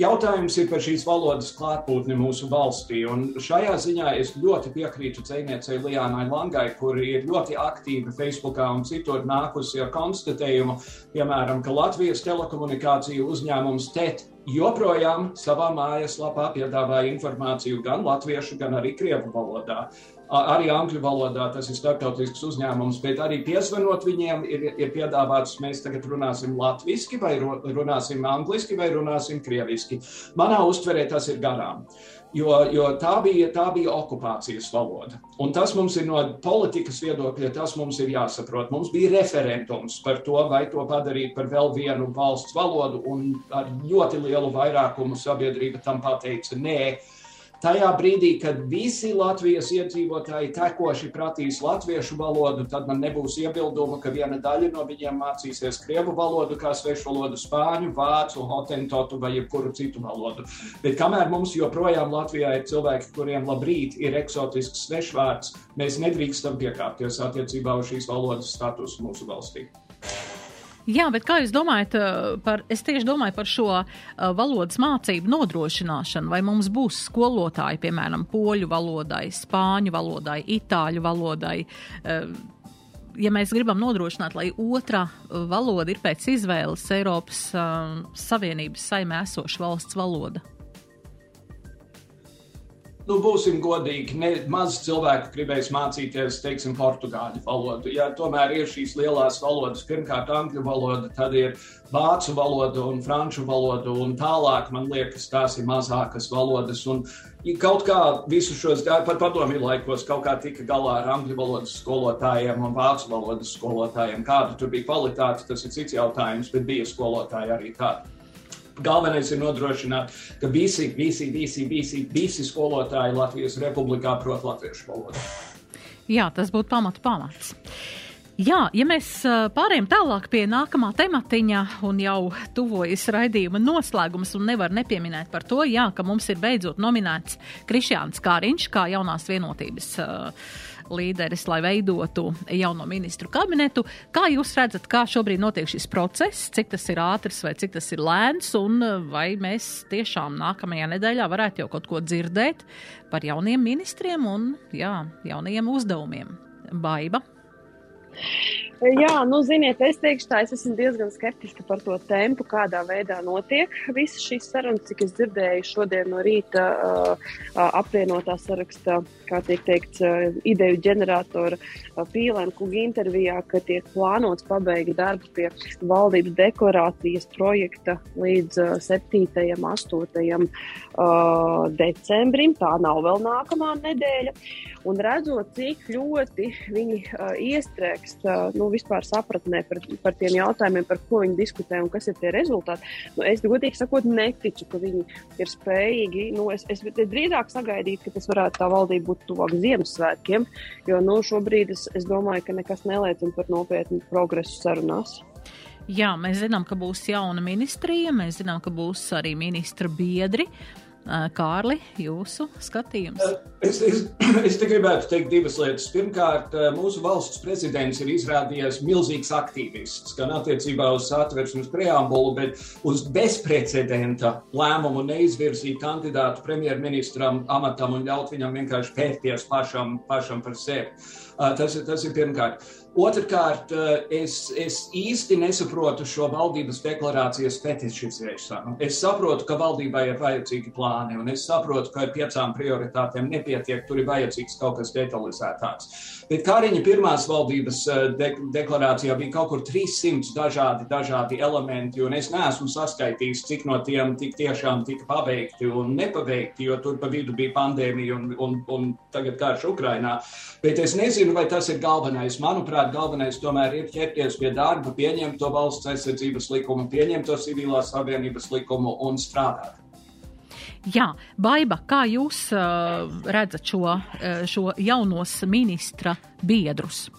Speaker 4: Jautājums ir par šīs valodas klātbūtni mūsu valstī. Un šajā ziņā es ļoti piekrītu dziniecei Lijānai Langai, kur ir ļoti aktīvi Facebookā un citur nākusi ar konstatējumu, piemēram, ka Latvijas telekomunikāciju uzņēmums TET joprojām savā mājaslapā piedāvā informāciju gan latviešu, gan arī krievu valodā. Arī angļu valodā tas ir starptautisks uzņēmums, bet arī piezvanot viņiem ir, ir piedāvāts, mēs tagad runāsim latviešu, vai runāsim angliski, vai runāsim krieviski. Manā uztverē tas ir garām. Jo, jo tā, bija, tā bija okupācijas valoda. Un tas mums ir no politikas viedokļa, tas mums ir jāsaprot. Mums bija referendums par to, vai to padarīt par vēl vienu valsts valodu, un ar ļoti lielu vairākumu sabiedrība tam pateica nē. Tajā brīdī, kad visi Latvijas iedzīvotāji tekoši pratīs latviešu valodu, tad man nebūs iebildumu, ka viena daļa no viņiem mācīsies krievu valodu, kā svešu valodu, spāņu, vācu, hotentotu vai jebkuru citu valodu. Bet kamēr mums joprojām Latvijā ir cilvēki, kuriem labrīt ir eksotisks svešvārds, mēs nedrīkstam piekāpties attiecībā uz šīs valodas statusu mūsu valstī.
Speaker 1: Jā, bet kā jūs domājat uh, par, es tieši domāju par šo uh, valodas mācību nodrošināšanu, vai mums būs skolotāji, piemēram, poļu valodai, spāņu valodai, itāļu valodai. Uh, ja mēs gribam nodrošināt, lai otrā valoda ir pēc izvēles Eiropas uh, Savienības saimē esoša valsts valoda?
Speaker 4: Nu, būsim godīgi, ne, maz cilvēku gribēs mācīties, teiksim, portugāļu valodu. Ja tomēr ir šīs lielās valodas, pirmkārt, angļu valoda, tad ir vācu valoda un franču valoda, un tālāk, man liekas, tās ir mazākas valodas. Un, Kaut kā visus šos, pat padomju laikos, kaut kā tika galā ar angļu valodas skolotājiem un vācu valodas skolotājiem. Kāda tur bija kvalitāte, tas ir cits jautājums, bet bija skolotāji arī tādi. Galvenais ir nodrošināt, ka visi, visi, visi, visi, visi skolotāji Latvijas republikā prot latviešu valodu.
Speaker 1: Jā, tas būtu pamatu pamats. Jā, ja mēs pārējām tālāk pie nākamā tematiņa un jau tuvojas raidījuma noslēgums un nevar nepieminēt par to, jā, ka mums ir beidzot nominēts Krišjāns Kāriņš kā jaunās vienotības uh, līderis, lai veidotu jauno ministru kabinetu. Kā jūs redzat, kā šobrīd notiek šis process, cik tas ir ātrs vai cik tas ir lēns, un vai mēs tiešām nākamajā nedēļā varētu jau kaut ko dzirdēt par jauniem ministriem un jā, jaunajiem uzdevumiem? Baiba.
Speaker 3: Jā, nu, ziniet, es teikšu, tā es esmu diezgan skeptiska par to tempu, kādā veidā notiek visas šīs sarunas, cik es dzirdēju šodien no rīta uh, apvienotā saraksta, kā tiek teikts, uh, ideju ģeneratora uh, Pīlēna kunga intervijā, ka tiek plānots pabeigt darbu pie valdības deklarācijas projekta līdz uh, 7. 8. Uh, decembrim. Tā nav vēl nākamā nedēļa. Un redzot, cik ļoti viņi uh, iestrēgst uh, nu, vispār sapratnē par, par tiem jautājumiem, par ko viņi diskutē un kas ir tie rezultāti, nu, es godīgi sakot, neticu, ka viņi ir spējīgi. Nu, es, es drīzāk sagaidītu, ka tas varētu tā valdība būt tuvāk Ziemassvētkiem, jo nu, šobrīd es, es domāju, ka nekas neliecina par nopietnu progresu sarunās.
Speaker 1: Jā, mēs zinām, ka būs jauna ministrija, mēs zinām, ka būs arī ministra biedri. Uh, Kārli, jūsu skatījums?
Speaker 4: Es, es, [clears throat] es te gribētu teikt divas lietas. Pirmkārt, mūsu valsts prezidents ir izrādījies milzīgs aktīvists gan attiecībā uz satversmes preambulu, bet uz bezprecedenta lēmumu neizvirzīt kandidātu premjerministram amatam un ļaut viņam vienkārši pērties pašam, pašam par sevi. Tas, tas ir pirmkārt. Otrakārt, es, es īsti nesaprotu šo valdības deklarācijas fetišizēšanu. Es saprotu, ka valdībai ir vajadzīgi plāni, un es saprotu, ka ar piecām prioritātēm nepietiek, tur ir vajadzīgs kaut kas detalizētāks. Bet Kariņa pirmās valdības de deklarācijā bija kaut kur 300 dažādi, dažādi elementi, un es neesmu saskaitījis, cik no tiem tik tiešām tika pabeigti un nepabeigti, jo tur pa vidu bija pandēmija un, un, un tagad karš Ukrainā. Bet es nezinu, vai tas ir galvenais. Manuprāt, manuprāt, galvenais tomēr ir ķerties pie darba, pieņemt to valsts aizsardzības likumu, pieņemt to civilās savienības likumu un strādāt.
Speaker 1: Jā, Baiba, kā jūs uh, redzat šo, uh, šo jaunos ministra biedrus?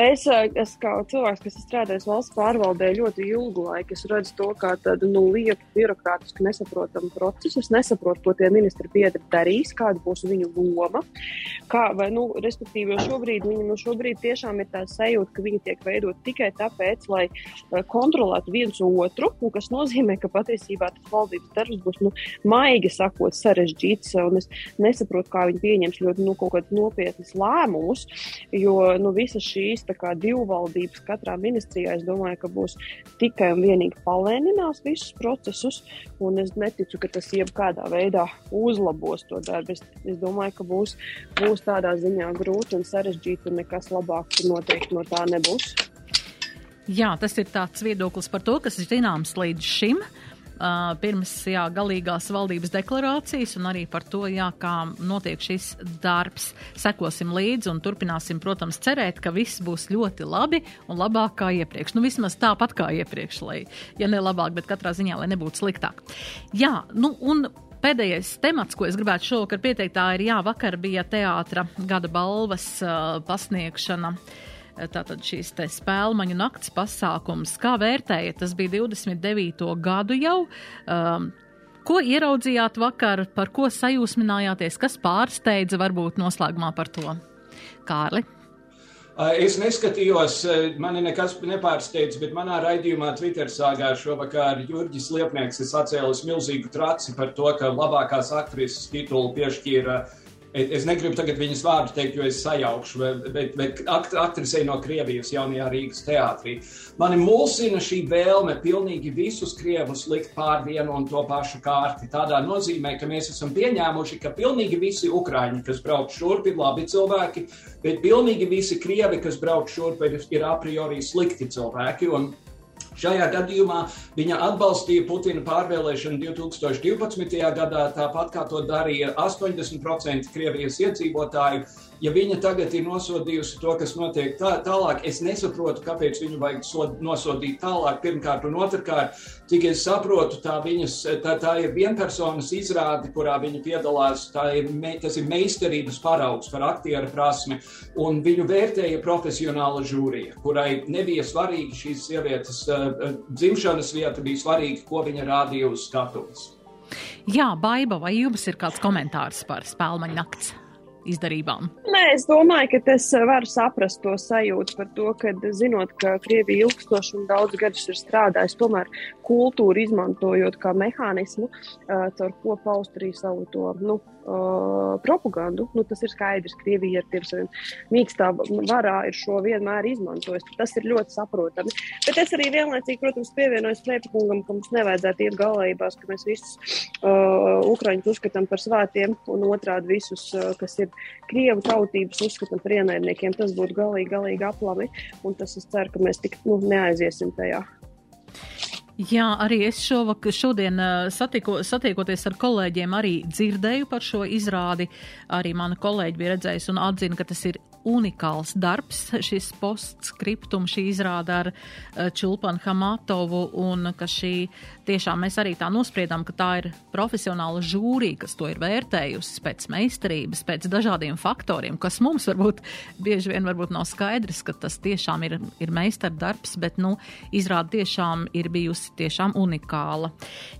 Speaker 3: Es, es kā cilvēks, kas strādājis valsts pārvaldē ļoti ilgu laiku, es redzu to kā tādu nu, lietu, birokrātisku, nesaprotamu procesu. Es nesaprotu, ko tie ministri biedri darīs, kāda būs viņu loma. Kā, vai, nu, respektīvi, jo šobrīd viņi nu, šobrīd tiešām ir tā sajūta, ka viņi tiek veidot tikai tāpēc, lai uh, kontrolētu viens otru, kas nozīmē, ka patiesībā tas valdības darbs būs, nu, maigi sakot, sarežģīts. Es nesaprotu, kā viņi pieņems ļoti nu, nopietnus lēmumus, jo nu, visas šīs kā, divvaldības katrā ministrijā, es domāju, ka būs tikai un vienīgi palēninās visus procesus, es neticu, ka tas jebkādā veidā uzlabos to darbu. Es, es domāju, ka būs, būs tādā ziņā grūti un sarežģīti, un nekas labāks noteikti no tā nebūs.
Speaker 1: Jā, tas ir tāds viedoklis par to, kas ir zināms līdz šim. Uh, uh, pirms jā, galīgās valdības deklarācijas un arī par to, jā, kā notiek šis darbs. Sekosim līdzi un turpināsim, protams, cerēt, ka viss būs ļoti labi un labāk kā iepriekš. Nu, vismaz tāpat kā iepriekš, lai, ja ne labāk, bet katrā ziņā, lai nebūtu sliktāk. Jā, nu un pēdējais temats, ko es gribētu šovakar pieteikt, tā ir, jā, vakar bija teātra gada balvas uh, pasniegšana. Uh, tātad šīs te spēlmaņu nakts pasākums. Kā vērtējat? Tas bija 29. gadu jau. Um, ko ieraudzījāt vakar, par ko sajūsminājāties, kas pārsteidza varbūt noslēgumā par to? Kārli?
Speaker 4: Es neskatījos, mani nekas nepārsteidz, bet manā raidījumā Twitter sāgā šovakar Jurģis Liepnieks ir sacēlis milzīgu traci par to, ka labākās aktrises titulu piešķīra uh, Es negribu tagad viņas vārdu teikt, jo es sajaukšu, bet, bet akt, aktrisei no Krievijas jaunajā Rīgas teātrī. Mani mulsina šī vēlme pilnīgi visus krievus likt pār vienu un to pašu kārti. Tādā nozīmē, ka mēs esam pieņēmuši, ka pilnīgi visi ukrāņi, kas brauc šurp, ir labi cilvēki, bet pilnīgi visi krievi, kas brauc šurp, ir, ir a priori slikti cilvēki. Un Šajā gadījumā viņa atbalstīja Putina pārvēlēšanu 2012. gadā, tāpat kā to darīja 80% Krievijas iedzīvotāju ja viņa tagad ir nosodījusi to, kas notiek tā, tālāk, es nesaprotu, kāpēc viņu vajag sod, nosodīt tālāk. Pirmkārt, un otrkārt, cik es saprotu, tā, viņas, tā, tā ir vienpersonas izrāde, kurā viņa piedalās. Ir, tas ir meistarības paraugs par aktieru prasmi, un viņu vērtēja profesionāla žūrija, kurai nebija svarīgi šīs sievietes uh, dzimšanas vieta, bija svarīgi, ko viņa rādīja uz skatuves.
Speaker 1: Jā, Baiba, vai jums ir kāds komentārs par spēļu nakts? Izdarībām?
Speaker 3: Nē, es domāju, ka tas var saprast to sajūtu par to, ka zinot, ka Krievija ilgstoši un daudz gadus ir strādājusi, tomēr kultūru izmantojot kā mehānismu, caur ko paust arī savu to nu, uh, propagandu. Nu, tas ir skaidrs, ka Krievija ar tiem saviem mīkstā varā ir šo vienmēr izmantojusi. Tas ir ļoti saprotami. Bet es arī vienlaicīgi, protams, pievienojos Strēpakungam, ka mums nevajadzētu iet galējībās, ka mēs visus uh, ukraiņus uzskatām par svētiem un otrādi visus, uh, kas ir Krievu tautības, uzskatām par ienaidniekiem. Tas būtu galīgi, galīgi aplami. Un tas es ceru, ka mēs tik nu, neaiziesim tajā.
Speaker 1: Jā, arī es šovakar, šodien satiko, satiekoties ar kolēģiem, arī dzirdēju par šo izrādi. Arī mana kolēģi bija redzējusi un atzina, ka tas ir unikāls darbs, šis postskriptums, šī izrāda ar eh, Čulpanu Hamatovu, un ka šī tiešām mēs arī tā nospriedām, ka tā ir profesionāla žūrija, kas to ir vērtējusi pēc meistarības, pēc dažādiem faktoriem, kas mums varbūt bieži vien varbūt nav skaidrs, ka tas tiešām ir, ir meistardarbs, bet, nu, izrāda tiešām ir bijusi tiešām unikāla.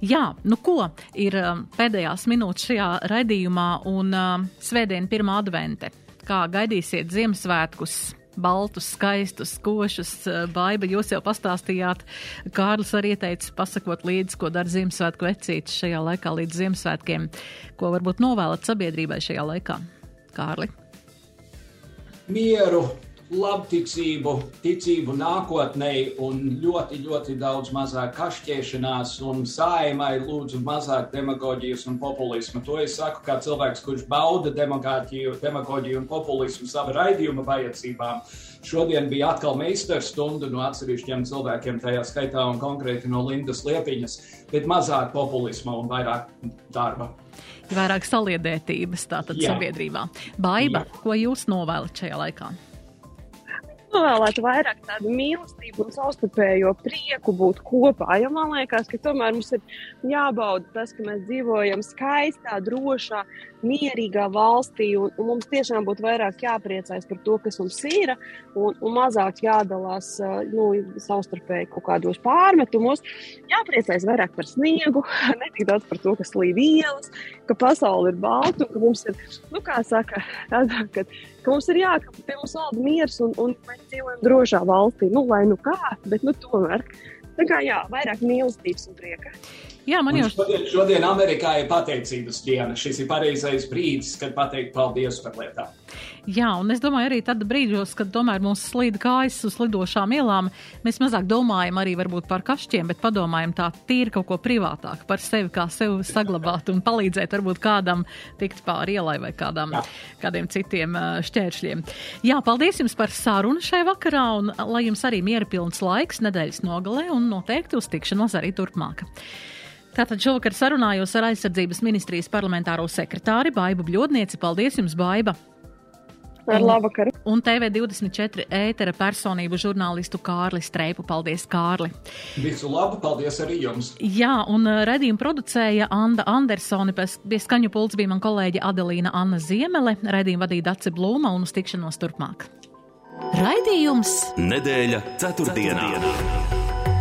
Speaker 1: Jā, nu ko, ir eh, pēdējās minūtes šajā raidījumā un uh, svētdien pirmā advente kā gaidīsiet Ziemassvētkus? baltus, skaistus, košus. Eh, Baiba, jūs jau pastāstījāt, Kārlis arī ieteica pasakot līdzi, ko dara Ziemassvētku vecītis šajā laikā līdz Ziemassvētkiem. Ko varbūt novēlat sabiedrībai šajā laikā? Kārli?
Speaker 4: Mieru, labticību, ticību nākotnē un ļoti, ļoti daudz mazāk kašķēšanās un saimai lūdzu mazāk demagoģijas un populismu. To es saku kā cilvēks, kurš bauda demagoģiju, un populismu sava raidījuma vajadzībām. Šodien bija atkal meistars stunda no atsevišķiem cilvēkiem, tajā skaitā un konkrēti no Lindas Liepiņas, bet mazāk populisma un vairāk darba.
Speaker 1: Vairāk saliedētības tātad Jā. sabiedrībā. Baiba, Jā. ko jūs novēlat šajā laikā?
Speaker 3: Novēlētu vairāk tādu mīlestību un savstarpējo prieku būt kopā. Jo man liekas, ka tomēr mums ir jābauda tas, ka mēs dzīvojam skaistā, drošā, mierīgā valstī, un, un mums tiešām būtu vairāk jāpriecājas par to, kas mums ir, un, un mazāk jādalās nu, savstarpēji kaut kādos pārmetumos. Jāpriecājas vairāk par sniegu, [laughs] ne tik daudz par to, kas līd ielas, ka pasaule ir balta, ka mums ir, nu, kā saka, tādā, ka, ka mums ir jā, ka pie mums valda miers un, un mēs dzīvojam drošā valstī. Nu, lai nu kā, bet nu tomēr. Tā kā jā, vairāk mīlestības un prieka.
Speaker 1: Jā, man jau
Speaker 4: šodien, šodien Amerikā ir pateicības diena. Šis ir pareizais brīdis, kad pateikt paldies par lietām.
Speaker 1: Jā, un es domāju, arī tad brīžos, kad tomēr mums slīd kājas uz lidošām ielām, mēs mazāk domājam arī varbūt par kašķiem, bet padomājam tā tīri kaut ko privātāk par sevi, kā sevi saglabāt un palīdzēt varbūt kādam tikt pāri ielai vai kādam, Jā. kādiem citiem šķēršļiem. Jā, paldies jums par sarunu šai vakarā un lai jums arī miera pilns laiks nedēļas nogalē un noteikti uz tikšanos arī turpmāk. Tātad šovakar sarunājos ar aizsardzības ministrijas parlamentāro sekretāri Baibu Bļodnieci. Paldies jums, Baiba!
Speaker 3: Ar labu vakaru.
Speaker 1: Un TV24 ētera personību žurnālistu Kārli Streipu. Paldies, Kārli!
Speaker 4: Visu labu, paldies arī jums!
Speaker 1: Jā, un redzījumu producēja Anda Andersoni, pie skaņu pults bija man kolēģi Adelīna Anna Ziemele, redzījumu vadīja Dace Blūma un uz tikšanos turpmāk.
Speaker 2: Raidījums Nedēļa ceturtdienā. ceturtdienā.